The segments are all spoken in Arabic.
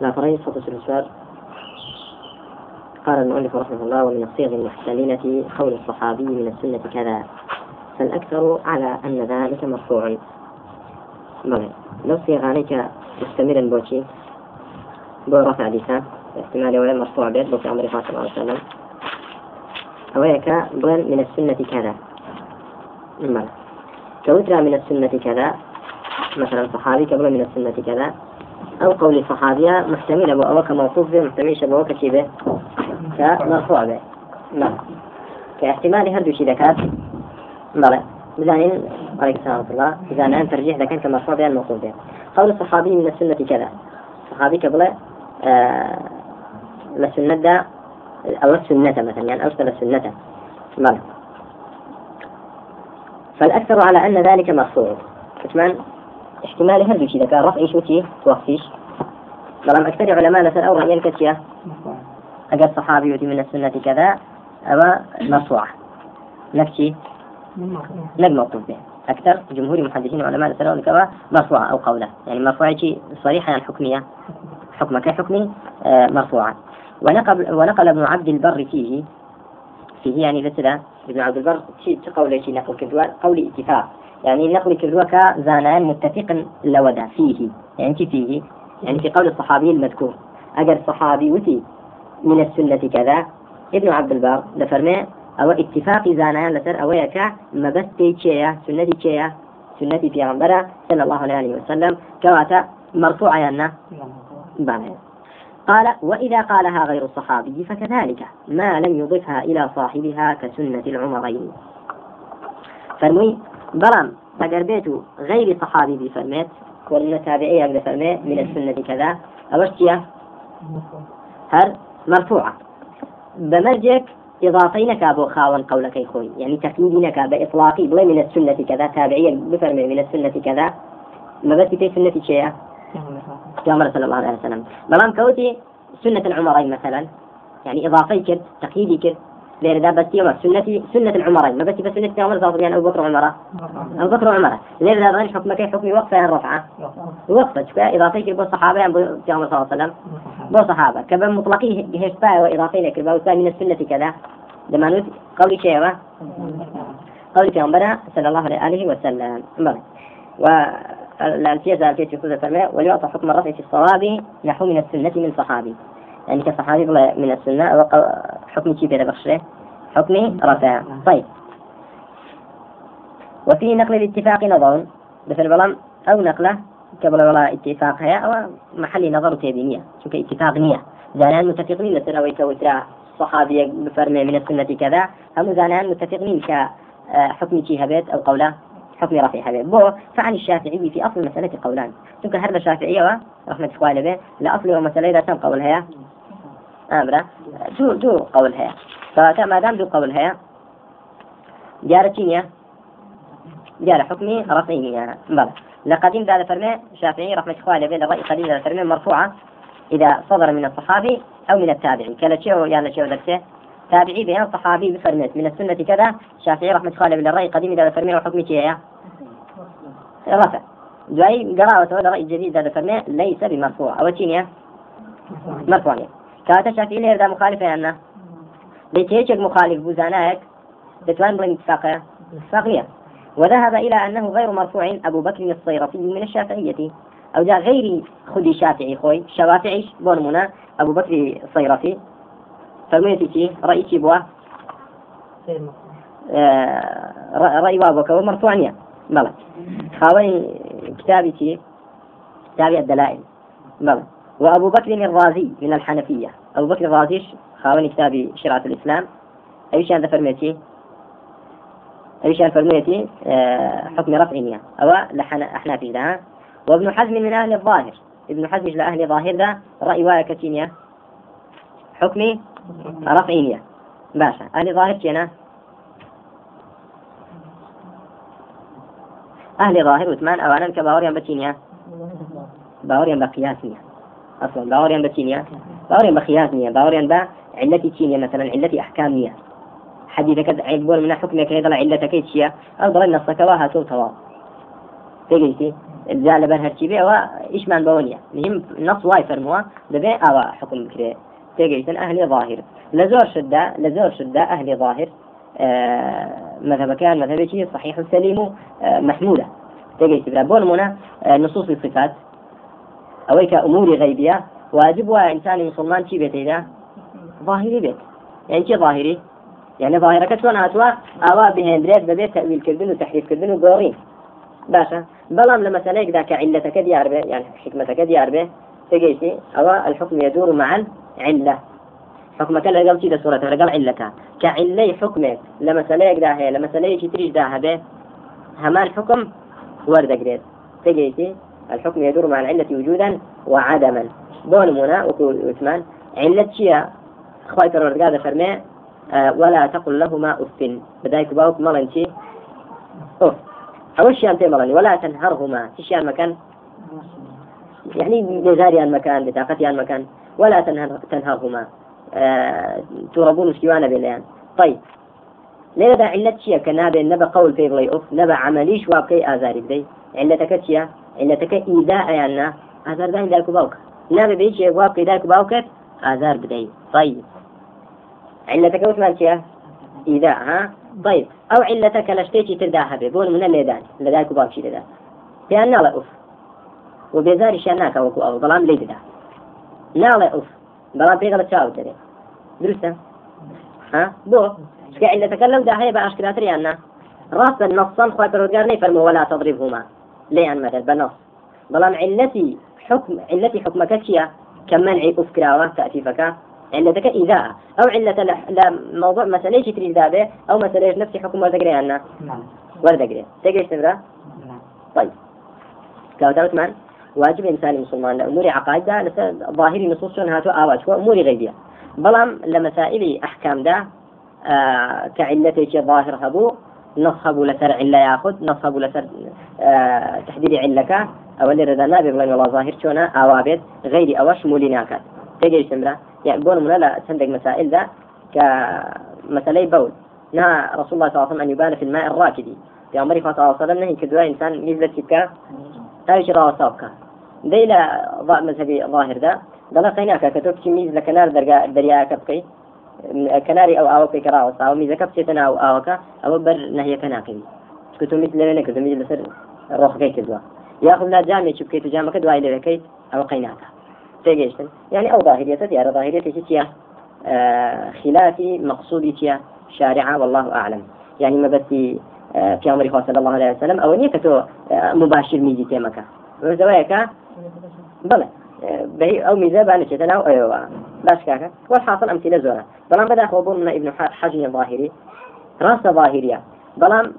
لا فريس فطس الأسفار قال المؤلف رحمه الله ومن الصيغ المحتملة قول الصحابي من السنة كذا. فالأكثر على أن ذلك مرفوع. بلى لو صيغ عليك مستمرا بوشي بو رفع لسان احتمال ولا مرفوع بيت بو في أمر صلى الله عليه وسلم. أويك بل من السنة كذا. بلى كوترا من السنة كذا مثلا صحابي قبل من السنة كذا أو قول صحابية محتمل أبو أوك موقوف به محتمل شبه كتيبه كمرفوع به. لا كاحتمال هردو شي ذكات؟ بلى. بزانين عليك السلام ورحمة الله. إذا أنا ترجيح ذكان كمرفوع به الموقوف به. قول الصحابي من السنة كذا. صحابي قبل آه لسنة دا أو السنة مثلا يعني أرسل السنة بلى. فالأكثر على أن ذلك مرفوع. كمان احتمال هردو شي ذكاء رفعي شو تي توفيش. بلام أكثر علماء لسن أو رأيان كتيا أجل صحابي يؤتي من السنة كذا أو مرفوعة نفسي نجم موقوف به أكثر جمهور المحدثين وعلماء السنة كذا مرفوعة أو قولة. يعني مرفوعة شيء صريحة يعني حكمية. حكمة كحكمي آه، مرفوعة ونقل ونقل ابن عبد البر فيه فيه يعني مثل ابن عبد البر شيء قول شيء نقل كذوان قول اتفاق. يعني نقل كذوك زانان متفق لودا فيه يعني فيه يعني في قول الصحابي المذكور. أجر صحابي وتي من السنة كذا. ابن عبد البر لفرمي أو اتفاق زانان لسر أو يكا ما بس تيشيا سنة تيشيا سنة في غنبرة صلى الله عليه وسلم. كواتا مرفوعة يعني قال وإذا قالها غير الصحابي فكذلك ما لم يضفها إلى صاحبها كسنة العمرين. فرمي برام أجر بيتو غير صحابي بفرميت ولا تابعية أقدر فرمي من السنة كذا. أوشتيا هر مرفوعة. بمرجك إضافينك أبو خاون قولك يخوي يعني تقييدينك بإطلاقي بلا من السنة كذا تابعية بفرمي من السنة كذا. ما بس في سنة شيء. عمر صلى الله عليه وسلم. بلام كوتي سنة العمرين مثلا. يعني إضافي كد تقييدي كد لأن ذا بس يوم سنة سنة العمرين. ما بس بس سنة عمر صار يعني أبو بكر وعمره أبو بكر وعمره لأن ذا غير حكمك حكمي وقفة الرفعة. وقفة شوية إضافي كد بو صحابة يعني في عمر صلى الله عليه وسلم. بو صحابة. كبا مطلقي هشبا وإضافي لك بو من السنة كذا. لما نود قولي شيء قولي في عمرنا صلى الله عليه وسلم. والأمثلة ذا الكيس يقول فرمي وليعطى حكم الرفع في الصواب نحو من السنة من صحابي يعني كصحابي من السنة حكم شي بين بخشره حكم رفع. طيب. وفي نقل الاتفاق نظر. مثل بلام أو نقلة قبل ولا اتفاق هي أو محل نظر تيبينية شو اتفاق نية. زانان متفقين لسنا ويتوترا صحابي بفرمي من السنة كذا هم زانان متفقين كحكم شي هبت أو قولة حكم رفع هبت بو فعن الشافعي في أصل المسألة قولان. شو هرب الشافعية رحمة الله به لأصل ومسألة إذا تم قولها أمرا. دو دو قول هي. فما دام دو قول هي جارة چینیە جارة حكمي رفعي بلى. لقديم ذا فرمي شافعي رحمة الله عليه الرأي قديم ذا فرمي مرفوعة. إذا صدر من الصحابي أو من التابعي كلا شيء يعني شيء ذكته تابعي بين صحابي بفرميت. من السنة كذا شافعي رحمة الله عليه الرأي قديم ذا فرمي وحكمي شيء رفع. دعي قراءة رأي جديد ذا فرمي ليس بمرفوع. أو مرفوع كاتا شافعي لێ دا مخالفة أنا ليت هيك مخالف بوزاناك دەتوان بڵێن اتفاقية اتفاقية وذهب إلى أنه غير مرفوع أبو بكر الصيرفي من الشافعية. أو جاء غير خدي شافعي خوي شوافعي بورمونا أبو بكر الصيرفي فرميتي رئيسي بوا؟ آه رأي بابك مرفوعنية بلى. خاوين كتابتي كتابي الدلائل. بلى. وأبو بكر الرازي من الحنفية. أبو بكر الرازي خاوني كتاب شرعة الإسلام. أي شيء هذا فرميتي أي شيء فرميتي أه حكم رفع أو لحن أحنافي ذا وابن حزم من أهل الظاهر. ابن حزم لأهل ظاهر ذا رأي وايا كتينيا حكمي رفع باشا. أهل ظاهر كينا أهل ظاهر وثمان أوانا كباوريا بتينيا باوريا بقياسية أصلا. باوريان بتينيا باوريان بخيازنيا باوريان با علتي تينيا مثلا علتي احكامية حديثك عيبون من حكمك هذا علتك تشيا أو ضل النص كواها تو توا. تجيتي جا لەبەر هەرچی بێ ئەوە ئیشمان بەوە نیە نص وای فەرمووە دەبێ ئەوە حکم بکرێ تێگەیتن ئەهلی ظاهر. لە زۆر شدا لە زۆر شدا ئەهلی ظاهر. آه، مذهب كان مذهبي صحيح سليم آه، محمولة تبرا بون منا آه، الصفات أويك أمور غيبية؟ واجب إنسان مسلمان شي بيت إذا؟ ظاهري بيت. يعني شي ظاهري؟ يعني ظاهرك شلون هاتوا؟ أوا بهندريت ببيت تأويل كردن وتحريف كردن وقورين. باشا. بلام لما سنيك ذاك علتك ديار به يعني حكمتك ديار به تجيتي أو الحكم يدور مع العلة حكمك لقل تيدا سورة لقل علتها كعلي حكمك. لما سنيك ذا لما سنيك تريج ذا همان حكم ورد قريت تجيتي الحكم يدور مع العلة وجودا وعدما. بون منا وثمان علة شيا. قادة فرمي آه ولا تقل لهما أف. بدايك باوك ملنشي أف أول شيء أنت ملني ولا تنهرهما. تشيان مكان؟ يعني بزاريان مكان بطاقتيان مكان. ولا تنهر تنهرهما. آه تربون مشكوانا بالليان طيب. ليه دا علة شيء كنابي نبا قول في أف. نبا عمليش وابكي آزاري بدي. علتك علتك إيذاء يعني آزار داين دايكو باوك نابي بيش وابكي دايكو باوكت آزار بدي طيب. علتك وش مالشيا إذا ها؟ طيب. أو علتك لشتيتي ترداها به بون من الميدان. لذلك بابشي لذا بأن لا أف وبيزاري شاناك وكو أو ظلام لي بدا لا أف بلام بيغل تشاو تري درسته؟ ها؟ بو. شكا علتك لو دا هي بأشكالات أنا راس النصا خواهي فرودقار نيفرمو ولا تضربهما. ليه عن مثل بنص بلام علتي حكم علتي حكمك كشيا كمنع أفكراوة تأتيفك. علتك إذاء أو علة لموضوع مسألة تريد ذابه أو مسألة نفس حكم وردقري عنا نعم. وردقري تقري. استمرا نعم. طيب. كاوتا من؟ واجب إنسان مسلمان. لأمور عقائد ده ظاهري نصوص هاتو آوات هو أمور غيبية. بلام لمسائل أحكام ده آه كعلتي ظاهر هبو نصهب لسر علة ياخذ نصهب لسر آه تحديد علك. أو اللي رضا نابي والله ظاهر شونا أوابد غير أوش موليناكات تجي سمرة يعني بون من لا تندق مسائل ذا كمسألة بول. نهى رسول الله صلى الله عليه وسلم أن يبان في الماء الراكد في عمر صلى الله عليه وسلم نهي كدواء إنسان نزلت كبكا هاي شراء وصابكا ديلا مذهبي ظاهر ذا. دلا قيناك كتوك ميز لكنار دريا كبكي کەناری ئەو ئاوە پێکراوە ساوەمی زەکە بچێتە ناو ئاوەکە ئەوە بەر نهەیەەکە ناکەوی. سکوتومیت لەوێ نەکردمی لەسەر ڕۆخەکەی کردووە. یاخود لا جامێکی بکەیت و جامەکە دوای لەوەکەیت ئەوە قەیناکە. تێگەشتن یعنی ئەو ظاهریەتە دیارە ظاهریەتێکی چیە خلافی مەقصودی چیە شارعا والله أعلم. يعني ما بس في عمر صلى الله عليه وسلم أو نيك تو مباشر ميزي تيمكا وزوايكا بلى أو ميزة بعد شتنا أو أيوة باش كاكا. والحاصل أمثلة زورة. بلان بدا خوبون ابن حجم الظاهري. راس ظاهرية. بلان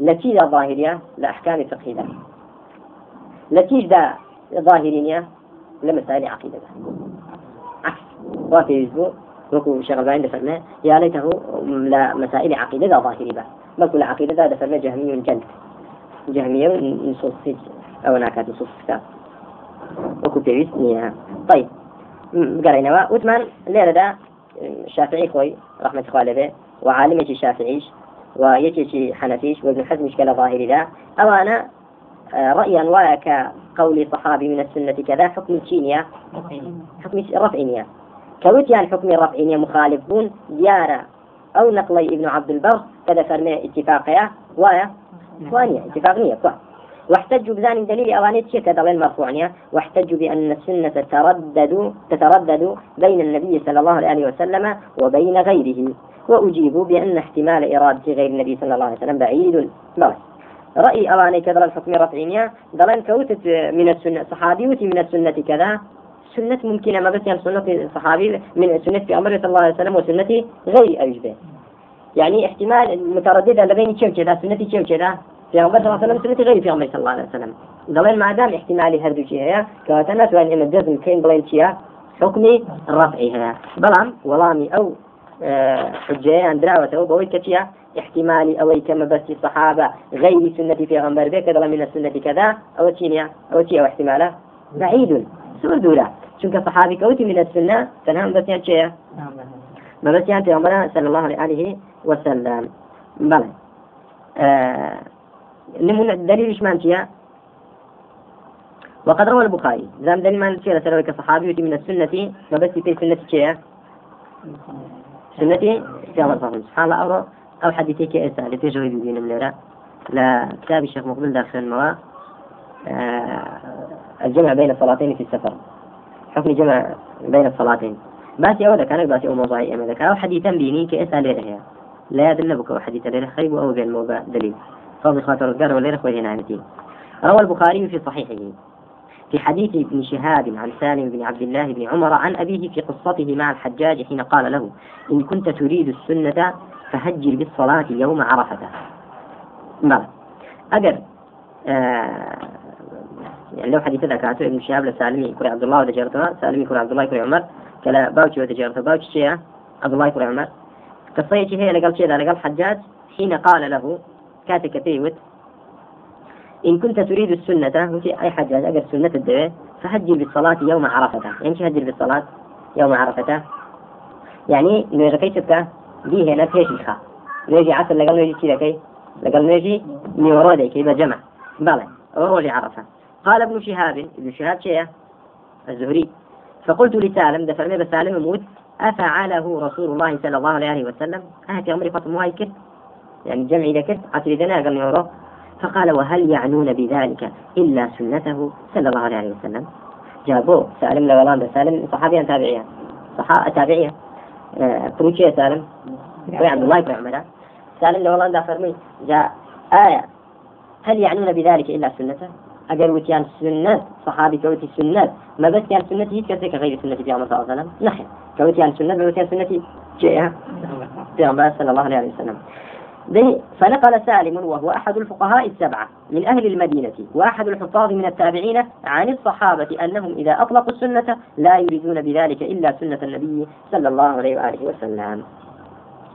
نتيجة ظاهرية لأحكام فقهية نتيجة ظاهرية لمسائل عقيدة عكس. وفي يزبو وكو شغل بعين دفرنا يا ليته لا مسائل عقيدة ذا ظاهري با بل كل عقيدة ذا دفرنا جهمي جلد جهمية نصوص أو ناكات نصوص كتاب. وكو بيويس نيها طيب. قرينا وثمان ليلة دا شافعي خوي رحمة به وعالمة الشافعيش ويتشي حنفيش وابن حزم كلا ظاهري ذا أو أنا آه، رأيا ولا قول صحابي من السنة كذا حكم تشينيا. حكم رفعينيا. كوتيان حكم رفعينيا مخالفون ديارة أو نقلي ابن عبد البر كذا فرمي اتفاقيا ويا وانيا اتفاقية كوا واحتجوا بذلك دليل أوانيت شيء كذا مرفوعنيا. واحتجوا بأن السنة تردد تتردد بين النبي صلى الله عليه وسلم وبين غيره وأجيبوا بأن احتمال إرادة غير النبي صلى الله عليه وسلم بعيد. بس. رأي أواني كذا الحكم رفعينيا. دلن كوتت من السنة صحابي وتي من السنة كذا. سنة ممكنة ما بس يعني سنة صحابي من سنة في أمر صلى الله عليه وسلم وسنة غير أوجبه يعني احتمال مترددة لبين شيء كذا سنة شيء كذا. في أمر صلى الله عليه وسلم في أمر صلى الله عليه وسلم. دلن ما دام احتمالي هردو شيء هي كواتنا سواء إما الجزم كين بلين شيء حكمي رفعي هي بلام ولامي أو آه، حجية عن دراوته بوي كتيا احتمالي أو كما بس الصحابة غير سنة في غنبر بك كذا من السنة كذا أو تينيا أو تي أو احتماله بعيد سور دولا شنك صحابي كوتي من السنة تنهم بس يعني شيء ما بس يعني عمرنا صلى الله عليه وسلم. بلى. آه نمون دليل إيش مانتيا وقد روى البخاري. زام دليل ما نشير سلوك صحابي من السنة ما بس في سنة سنتي في أمر سبحان الله أو أو حديثي كأسا لتجوي بدين مليرة لا كتاب الشيخ مقبل داخل المواء آه الجمع بين الصلاتين في السفر. حكم جمع بين الصلاتين. باسي أولا كان باسي أو موضوعي أما ذكر أو حديثا بيني كأسا ليرة لا يدل بك حديث ليرة خيب أو بين موضع دليل. فضل خاطر وليرة خويه نعمتين روى البخاري في صحيحه في حديث ابن شهاب عن سالم بن عبد الله بن عمر عن أبيه في قصته مع الحجاج حين قال له إن كنت تريد السنة فهجر بالصلاة يوم عرفة. بلى أجر آه يعني لو حديث ذكرته ابن شهاب لسالمي كري عبد الله ودجرتها سالمي كري عبد الله كري عمر كلا ودجرتها باوتي شيء عبد الله كري عمر. قصيتي هي لقال شيء لقال حجاج حين قال له كاتك تيوت إن كنت تريد السنة وفي أي حاجة أجر سنة الدعاء فهجر بالصلاة يوم عرفة. يعني شو هجر بالصلاة يوم عرفة؟ يعني نوجي كيسبك دي هنا فيش الخا نوجي عسل لقل نوجي كذا كي لقل نوجي نورودي كي بجمع بلى ورودي عرفة. قال ابن شهاب ابن شهاب شيء؟ الزهري. فقلت لسالم دفع لي بسالم يموت أفعله رسول الله صلى الله عليه وسلم؟ أهتي أمري فاطمة هاي يعني جمعي لك عسل دنا قال نورو فقال وهل يعنون بذلك إلا سنته؟ صلى الله عليه وسلم. جابوه سالم لولان سالم صحابيا تابعيا صحابة تابعية آه سالم. عبد الله بن عمر. سالم دا فرمي جاء آية. هل يعنون بذلك إلا سنته؟ أجر وتيان سنة؟ صحابي كوتي سنة. ما بس كان سنتي كذلك غير سنة في صلى الله عليه وسلم. نحن. كوتي سنة وتيان سنتي جاء. في صلى الله عليه وسلم. فنقل سالم وهو أحد الفقهاء السبعة من أهل المدينة وأحد الحفاظ من التابعين عن الصحابة أنهم إذا أطلقوا السنة لا يريدون بذلك إلا سنة النبي صلى الله عليه وآله وسلم.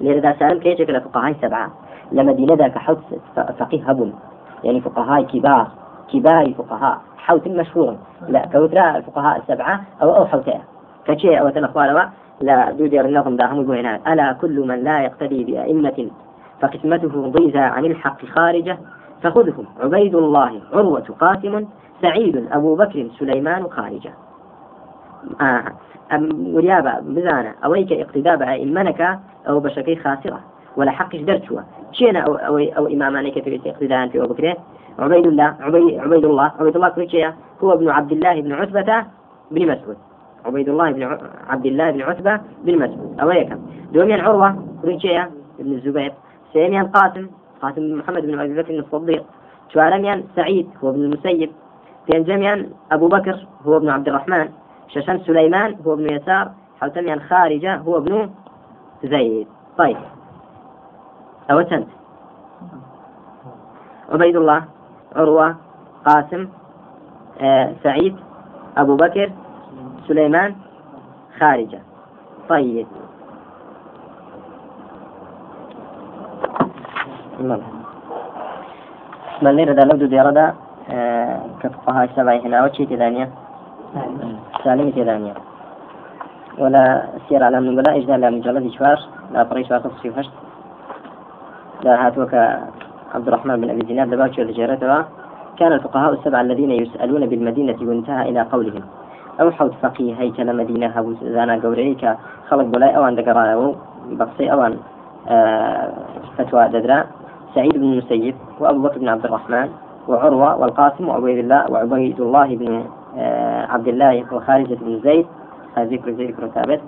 لذا سالم كيف شكل الفقهاء السبعة لمدينة ذاك حوت فقيه يعني فقهاء كبار كبار فقهاء حوت مشهور لا كوترا الفقهاء السبعة أو أو حوتها كشيء أو تنخوالوا لا دودي رنهم داهم يقول ألا كل من لا يقتدي بأئمة فقسمته ضيزى عن الحق خارجة فخذهم. عبيد الله عروة قاسم سعيد أبو بكر سليمان خارجة. آه. أم وريابا بزانا أويك اقتداء بأئمنك أو بشكي خاسرة. ولا حقش درتوا شينا أو, أو, أو إمامانك في اقتداء في أبو بكر؟ عبيد الله عبيد, عبيد الله عبيد الله كل هو ابن عبد الله بن عتبة بن مسعود. عبيد الله بن عبد الله بن عتبة بن مسعود. أويك. دوميا عروة كل ابن الزبير. سيميان قاسم قاسم محمد بن أبي بكر الصديق شوارميان سعيد هو ابن المسيب جميعا أبو بكر هو ابن عبد الرحمن ششن سليمان هو ابن يسار حوتميان خارجة هو ابن زيد. طيب. أو سنت عبيد الله عروة قاسم آه سعيد أبو بكر سليمان خارجة. طيب نعم بل نرى دا لو دي ردا آه، كفقهاء السبع هنا وشي تدانية؟ سالمي تدانية. ولا سير على من ولا إجدال من مجلد شوار لا بريش واسط في فشت. لا هاتوك عبد الرحمن بن أبي دينار دباكي وذجيرتها كان الفقهاء السبعة الذين يسألون بالمدينة وانتهى إلى قولهم. أو حوت فقيه هيكل مدينة هبو زانا قوريك خلق بلاي أوان دقراء بقصي أوان آه فتوى ددرا. سعيد بن المسيب وأبو بكر بن عبد الرحمن وعروة والقاسم وعبيد الله وعبيد الله بن آه، عبد الله وخارجة بن زيد. ذكر ذكر ثابت.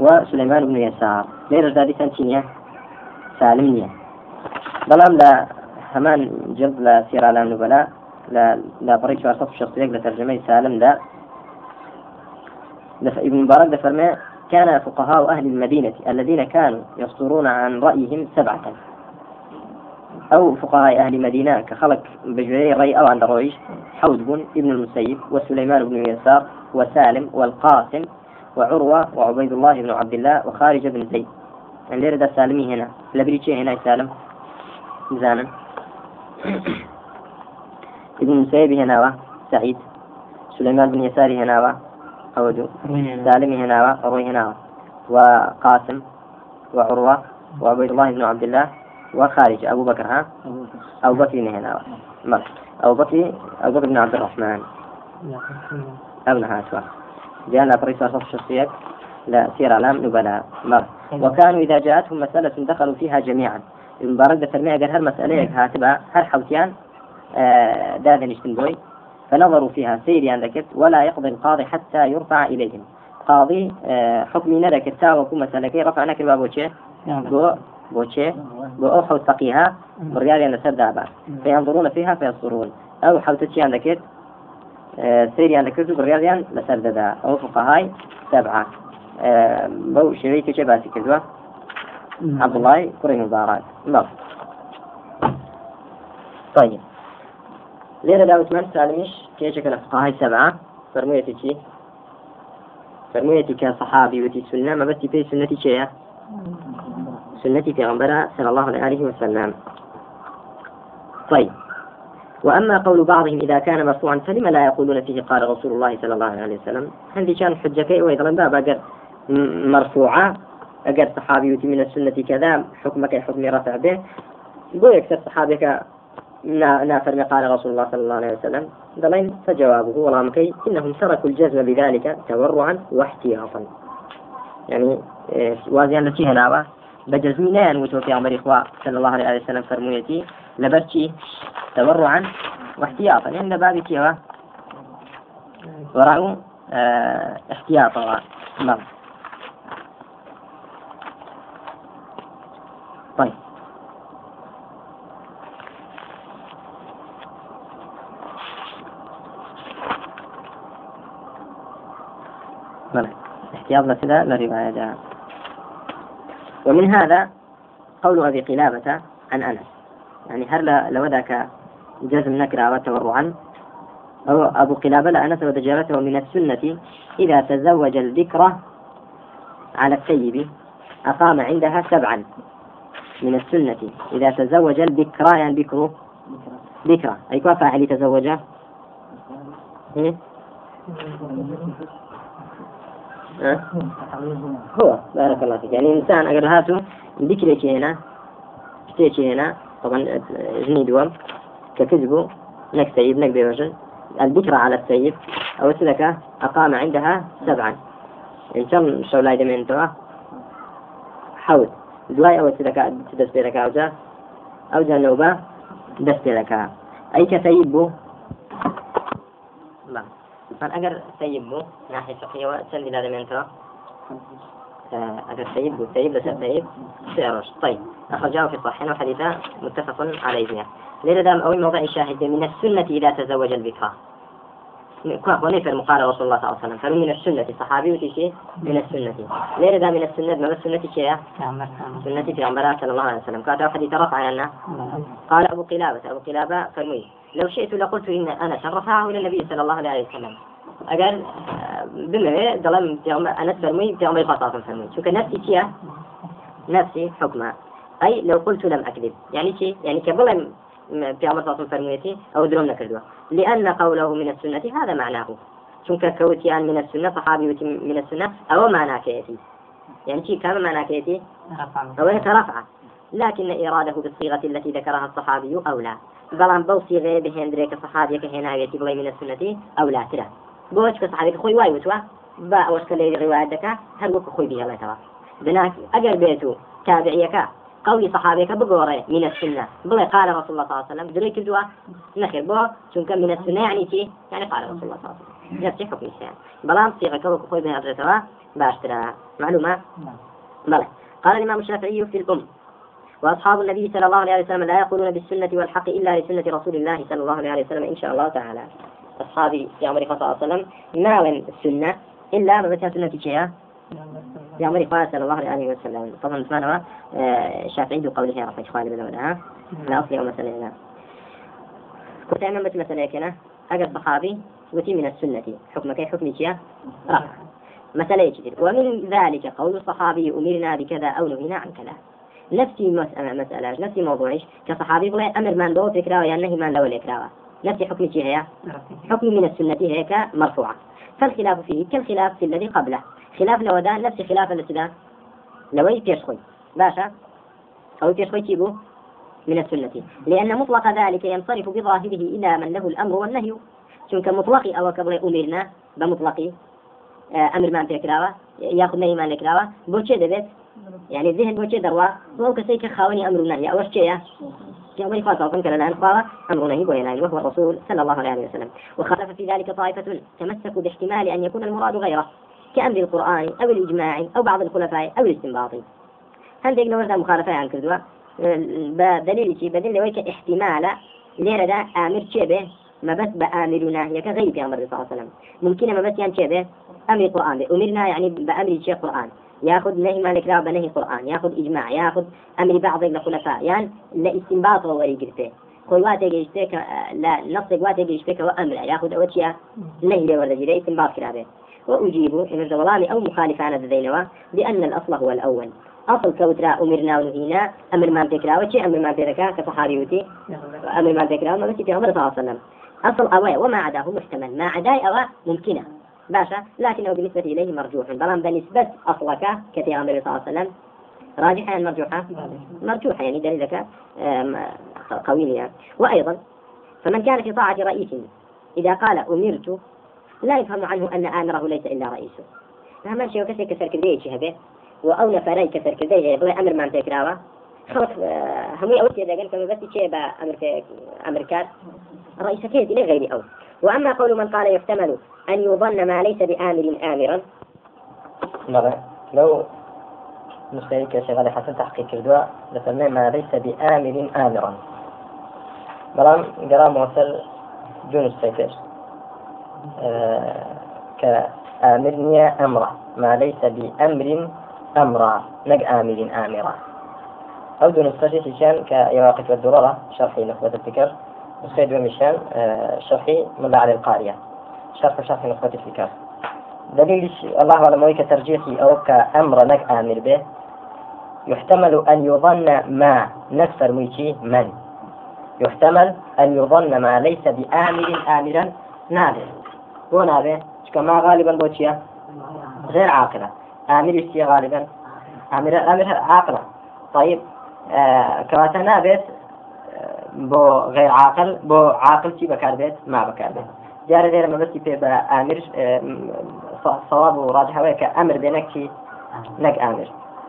وسليمان بن يسار. ليرة ذاتي سنتينيا سالمنيا بلام لا همان جلد لا سير على النبلاء لا لا بريش وصف شخصية لترجمة سالم لا. ابن مبارك فرمى كان فقهاء أهل المدينة الذين كانوا يصدرون عن رأيهم سبعة. أو فقهاء أهل مدينة كخلق بجري ري أو عند رويش حوز بن ابن المسيب وسليمان بن يسار وسالم والقاسم وعروة وعبيد الله بن عبد الله وخارج بن زيد. اللي رد سالمي هنا لبريتشي هنا سالم. زانا. ابن المسيب هنا سعيد. سليمان بن يسار هنا أودو سالم هنا وروي هنا وقاسم وعروة وعبيد الله بن عبد الله وخارج أبو بكر ها؟ أبو بكر. هنا. أبو بكر أبو بكر بن عبد الرحمن. أو نهاتها جاءنا بريس أصف الشخصية لا سير لام نبلاء مر وكانوا إذا جاءتهم مسألة دخلوا فيها جميعا. المبارك ترمية قال هل مسألة هاتبها هل حوتيان؟ آه دادا بوي فنظروا فيها. سيري يعني ذكرت ولا يقضي القاضي حتى يرفع إليهم. قاضي آه حكمي ندك تا وكو مسألة كي رفعنا كل بوشي بو بوشي بو أو حوت فقيها بريالي أن سردابا فينظرون فيها فيصدرون. أو حوتشي عندك آه سيري عندك برياليان لسرددا أو فقهاي سبعة. آه بو شريك شباسي كذوة عبد الله كري مبارك نعم طيب. ليرة دا عثمان سالمش كيشك الفقهاء سبعة. فرميتي شي فرميتي كصحابي وتي سنة ما بس في سنتي شيء في غنبرة صلى الله عليه وسلم. طيب وأما قول بعضهم إذا كان مرفوعا فلما لا يقولون فيه قال رسول الله صلى الله عليه وسلم. عندي كان حجة وإذا باب مرفوعة. أجر صحابي من السنة كذا حكمك حكم رفع به. بو يكتب صحابك نافر قال رسول الله صلى الله عليه وسلم. دلين فجوابه. والله مكي إنهم تركوا الجزم بذلك تورعا واحتياطا. يعني إيه، وازيان التي هنا بجزمي نيان وتو في عمر إخوة صلى الله عليه وسلم فرمويتي لبرتي تورعا واحتياطا. يعني بابي كيوا ورعوا آه احتياطا نعم. طيب. بلى احتياط. لسدا لرواية جاء ومن هذا قول أبي قلابة عن أنس. يعني هل لو ذاك جزم نكرة وتورعا أو أبو قلابة لأنس وتجابته من السنة إذا تزوج الذكرى على السيب أقام عندها سبعا من السنة. إذا تزوج البكرى يعني بكرو بكرة. أي كيف فاعل تزوج إيه؟ هو بارك الله فيك. يعني إنسان أجر هاتو ذكرك هنا شتيك هنا طبعا جني دوام ككذبو نك سيد نك بيوجن. البكرة على السيد أو سلكة أقام عندها سبعا. إن كم شولاي دمين توا؟ حوت دوای ئەوە چ دەست پێ دەکاوجە ئەو جانەوبە دەست پێ دەکا ئەی کە سەیب بوو من ئەگەر سەیب بوو ناحی فقیەوە چەندی لا دەمێنێتەوە أجر سيب سيب لسه سيب سيرش طيب أخرجاه في الصحيحين وحديثا متفق عليه لذا دام أول موضع الشاهد من السنة إذا تزوج البكرة ونفر مقال رسول الله صلى الله عليه وسلم. فمن من السنة صحابي وتشي من السنة. ليه ذا من السنة ما السنة شيء سنة في عمر صلى الله عليه وسلم. قال حديث رفع لنا قال أبو قلابة أبو قلابة فرمي لو شئت لقلت إن أنا رفعه إلى النبي صلى الله عليه وسلم. أقل بما ظلم أنا فرمي في عمر خاصة فرمي شو نفسي شيء؟ نفسي حكمة. أي لو قلت لم أكذب. يعني شيء؟ يعني في عمر صلى فرميتي أو درهم نكردوا لأن قوله من السنة هذا معناه. چونك كوتيان من السنة صحابي من السنة أو معنى كيتي. يعني شيء كان معنى كيتي؟ أو رفع. لكن إراده بالصيغة التي ذكرها الصحابي أولى بەڵام بەو سیغەیە بهێندرێت کە سەحابەکە هێناوێتی بڵێ منە سنەتی ئەو لاترە بۆچ کە سحابێک خۆی وای وتوە بە ئەوەشکە لەی ڕوایەت دەکە هەروەکە خۆی بهێڵێتەوە بناکی ئەگەر بێت و تابعیەکە قوي صحابيك بقوري من السنة بلي قال رسول الله صلى الله عليه وسلم دريك دوا نخير بوه شنك من السنة يعني تي يعني قال رسول الله صلى الله عليه وسلم. جبتي حكم الشيء بلام صيغة كوك خوي بها درسوا باش ترى معلومة بلى قال الإمام الشافعي في الأم. وأصحاب النبي صلى الله عليه وسلم لا يقولون بالسنة والحق إلا لسنة رسول الله صلى الله عليه وسلم إن شاء الله تعالى. أصحابي في عمر صلى الله عليه وسلم ناوين السنة إلا بتها سنة شيئا في عمر قال صلى الله عليه وسلم. طبعا سبحانه الشافعي قوله رفع إخواني بدونها لا أصلي مثلا هنا. كنت بس مثلا كنا أجل صحابي وتي من السنة. حكم كي حكم شيء رفع مسألة كثير ومن ذلك قول الصحابي أمرنا بكذا أو نهينا عن كذا. نفسي مسألة مسألة نفسي موضوعش كصحابي بلا أمر من دو فكرة يعني نهي من دو الإكراوة نفسي حكم هي حكم من السنة هيك مرفوعة فالخلاف فيه كالخلاف في الذي قبله. خلاف لودا نفس خلاف الاتباع لوي بيشخوي باشا؟ أو بيشخوي تيبو من السنة. لأن مطلق ذلك ينصرف بظاهره إلى من له الأمر والنهي. چونکە مطلقی ئەوە کە بڵێ ئومیرنا بە مطلقی ئەمرمان پێکراوە یاخود نەیمان لێکراوە بۆ چێ دەبێت يعني ذهن بۆ چێ دەڕوا بۆ کەسێک کە خاوەنی ئەمر نهی ئەوەش چێە يوم خاصة كان الآن قال أمر نهي وينهي وهو الرسول صلى الله عليه وسلم. وخالف في ذلك طائفة تمسكوا باحتمال أن يكون المراد غيره كأمر القرآن أو الإجماع أو بعض الخلفاء أو الاستنباط. هل ديك نورد مخالفة عن كردوا؟ بدليل شيء بدليل ويك احتمال ليرة دا آمر شبه ما بس بآمرنا يك غير في أمر صلى الله عليه وسلم. ممكن ما بس يعني شبه أمر القرآن أمرنا يعني بأمر شيء قرآن. ياخذ نهي مالك لا بنهي قرآن ياخذ إجماع ياخذ أمر بعض الخلفاء يعني لاستنباط وري قرته وقت يجيشتك لا نص وقت يجيشتك وأمر ياخذ أول شيء نهي ولا جري استنباط كلامه وأجيب إن الزولاني أو مخالفان الذينوا بأن الأصل هو الأول. أصل كوترا أمرنا ونهينا أمر ما تكرا وشي أمر ما تكرا كصحابيوتي أمر ما تكرا ما بس في عمر صلى الله عليه وسلم أصل أوي وما عداه محتمل. ما عداي أو ممكنة. باشا لكنه بالنسبة إليه مرجوح. بلان بنسبة أصلك كثير عمر صلى الله عليه وسلم راجحة يعني مرجوحة؟ مرجوحة يعني دليلك قوي يعني. وأيضا فمن كان في طاعة رئيس إذا قال أمرت لا يفهم عنه أن آمره ليس إلا رئيسه فهم شيء؟ وكسر كسر كرديه شهبه وأو نفرين كسر كرديه بلا أمر ما تكراوه خلص هم أول شيء إذا قلت بس شيء بأمر أمريكان رئيس كيد إلى غير أول. وأما قول من قال يحتمل أن يظن ما ليس بآمر آمرا. مرة. لو مشترك شغال حسن تحقيق كردوا. لفرمي ما ليس بآمر آمرا. بلام قرا موصل جون السيفر آه كآمرني أمرا ما ليس بأمر أمرا. نق آمر آمرا. أو دون السجل كان كإراقة والدرارة شرحي نخبة الفكر. وسيد ومشان آه شرحي ملا على القارية. شرح شرح نخبة الفكر دليل الله أعلم ويك ترجيحي أو كأمر نك آمر به. يحتمل أن يظن ما نفسر ميتي من. يحتمل أن يظن ما ليس بآمر آمرا نابه هو نابه كما غالبا بوتيا غير عاقلة. آمر غالبا. آمر آمر عاقلة. طيب آه كواتا آه بو غير عاقل بو عاقل تي بكار بيت؟ ما بكار بيت جارة غير ما بس في بآمر آه صواب وراجح ويك أمر بينك نك آمر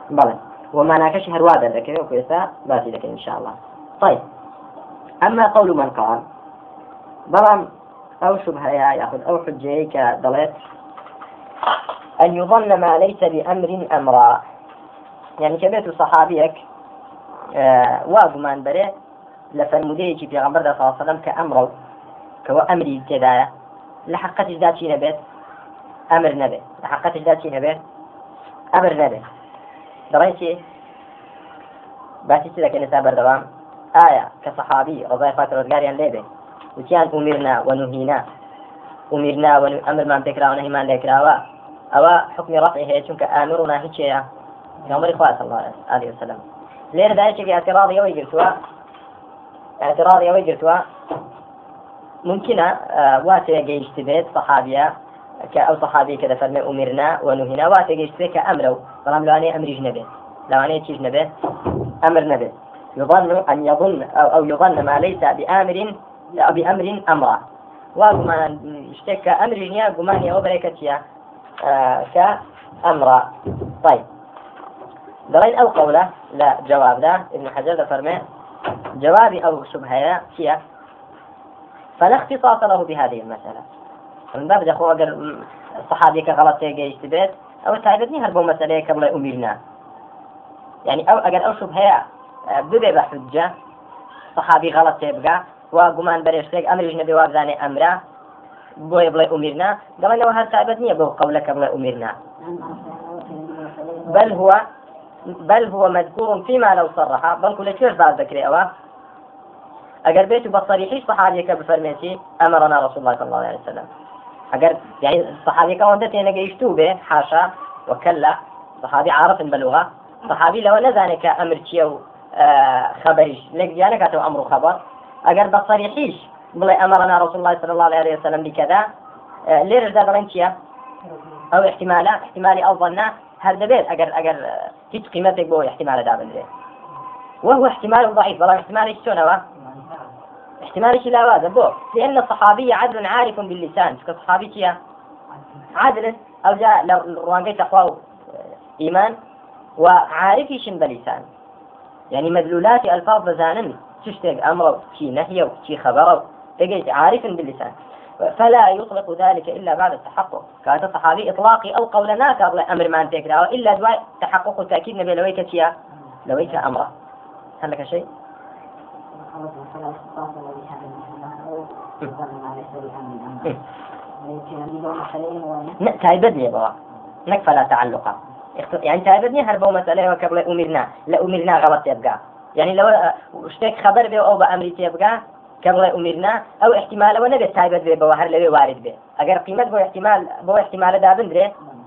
بلى. وما ناكش هروادا لك وكيسا باسي لك إن شاء الله. طيب. أما قول من قال بلى أو شبهة يأخذ أو حجة كدلت أن يظن ما ليس بأمر أمرا. يعني كبيت صحابيك آه واقمان بري لفرموديجي في غمبر صلى الله عليه وسلم كأمر كو أمري ابتداية لحقتش ذاتي نبيت؟ أمر نبي لحقتش ذاتي نبيت؟ أمر نبي دريتي باسي سيدك نساء بردوام. آية كصحابي رضاي فاتر ودقاريان ليبي. وكان أمرنا ونهينا. أمرنا وأمر ما بكرا ونهي ما بكرا أو حكم رفعه هي شنك آمرنا هيك يا عمر إخوان صلى الله عليه وسلم. لين ذلك اعتراض يوي قلتوا اعتراض يوي قلتوا ممكن آه واتي جيش تبيت صحابية أو صحابي كذا فرمي أمرنا ونهينا. واتي جيش تبيت كأمروا طالما لو أنا أمري جنبه. لو أنا تيج نبه أمر نبه يظن أن يظن أو, أو يظن ما ليس بآمر أو بأمر أمرا. وقمان اشتكى أمر جنيا قمان يا وبركتيا آه كأمرا. طيب. دليل أو قولة لا جواب ده. ابن حجر فرمي جوابي أو شبهة هي فلا اختصاص له بهذه المسألة. من باب دخول أجر الصحابي كغلط تيجي بيت أو تعبتني هربوا مسألة قبل أميرنا. يعني أو أجر أو شبهة ببي بحجة صحابي غلط تبقى وقمان بريشتك أمر جنبي وابزاني أمره بۆ بڵێ ئومیرنا دەڵێنەوە هەر تایبەت نییە بۆ قولەکە بڵێ ئومیرنا بل هو بل هو مذكور فيما لو صرح. بل كل كيف بعد ذكر أوا أجر بيت بصريحي صحابيك بفرميتي أمرنا رسول الله صلى الله عليه وسلم. أجر يعني وانت تينا جيشتو به حاشا وكلا صحابي عارف باللغة صحابي لو نزانك أمر تيو آه خبريش لك جانك أتو أمر خبر أجر بصريحيش بڵێ ئەمەڕنا رسول الله صلى الله عليه وسلم بكذا لێرەدا دەڵێن چییە؟ ئەو احتمالە احتمالی ئەو ظننا هەر دەبێت ئەگەر ئەگەر هیچ قیمەتێک بۆ احتمالە دابنرێ. وهو احتمال ضعيف والله احتمال شلونەوە احتمال شي لا بو لأن الصحابي عدل عارف باللسان. كصحابي شيا عدل أو جاء روانجي تقوى إيمان وعارفي شن بلسان يعني مدلولات ألفاظ بزانن. تشتق أمره شي نهيه شي خبره. تجد عارف باللسان. فلا يطلق ذلك إلا بعد التحقق. كانت الصحابي إطلاقي أو قولنا قبل أمر ما أنت إلا دواء تحقق وتأكيد نبي لويك تيا لويك أمره. هل لك شيء؟ تايبدني بابا. نك فلا تعلق. يعني تايبدني هربوا مسألة وكبل أمرنا. لا أمرنا غلط يبقى. يعني لو اشتك خبر به أو بأمر يبقى قبل أمرنا أو احتمال ونبي تايبد به بوهر لوي وارد به. أجر قيمة بو احتمال بو احتمال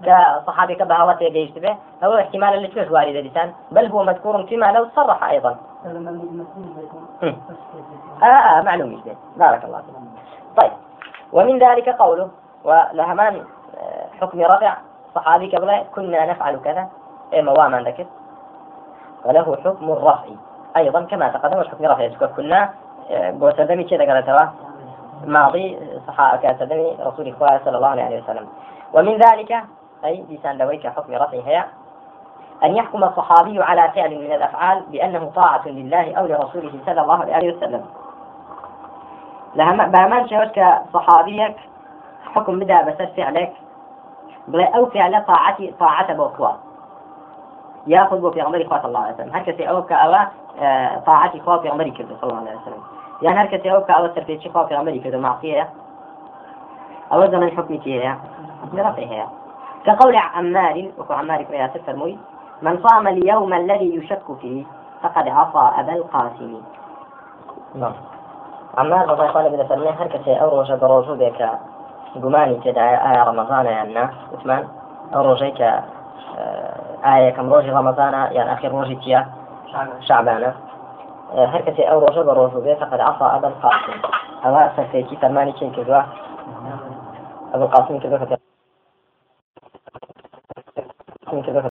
كصحابي كبهوة يجيش به هو احتمال اللي تكون وارد لسان بل هو مذكور فيما لو صرح أيضا. آه, آه معلوم يشبه بارك الله فيك. طيب ومن ذلك قوله ولهمان آه، حكم رفع صحابي قبل كنا نفعل كذا. إيه ما ذكر؟ وله حكم الرفع. أيضا كما تقدم الحكم رفع؟ كنا بوسدمي كذا قالتوا ماضي صحابة كسدمي رسول الله صلى الله عليه وسلم. ومن ذلك أي لسان حكم رفع هي أن يحكم الصحابي على فعل من الأفعال بأنه طاعة لله أو لرسوله صلى الله عليه وسلم. لها بأمان شهوت كصحابيك حكم بدأ بس فعلك. بلا أو فعل طاعتي طاعة بوكوا. يأخذ بو في عمر صلى الله عليه وسلم. هكذا أو كأوا آه، طاعتي خوا في عمر كذا صلى الله عليه وسلم. يعني هكذا أو كأوا سرفيتي خوا في عمر كذا معصية أو زمن حكمي فيها. برفعها. كقول عمار وكو عمار بن ياسر فرموي من صام اليوم الذي يشك فيه فقد عصى أبا القاسم. نعم. عمار رضي الله عنه فرمي هر كسي أو روجة بروجو بك؟ قماني تدعي آية رمضان يا الناس عثمان. أو روجيك آه، آية كم روجي رمضان يعني آخر روجي تيا شعبانة آه، هر كسي أو روجة بروجو بك؟ فقد أبا القاسم. أو سفيكي فرماني كين كذوا أبو القاسم كذوا can't get.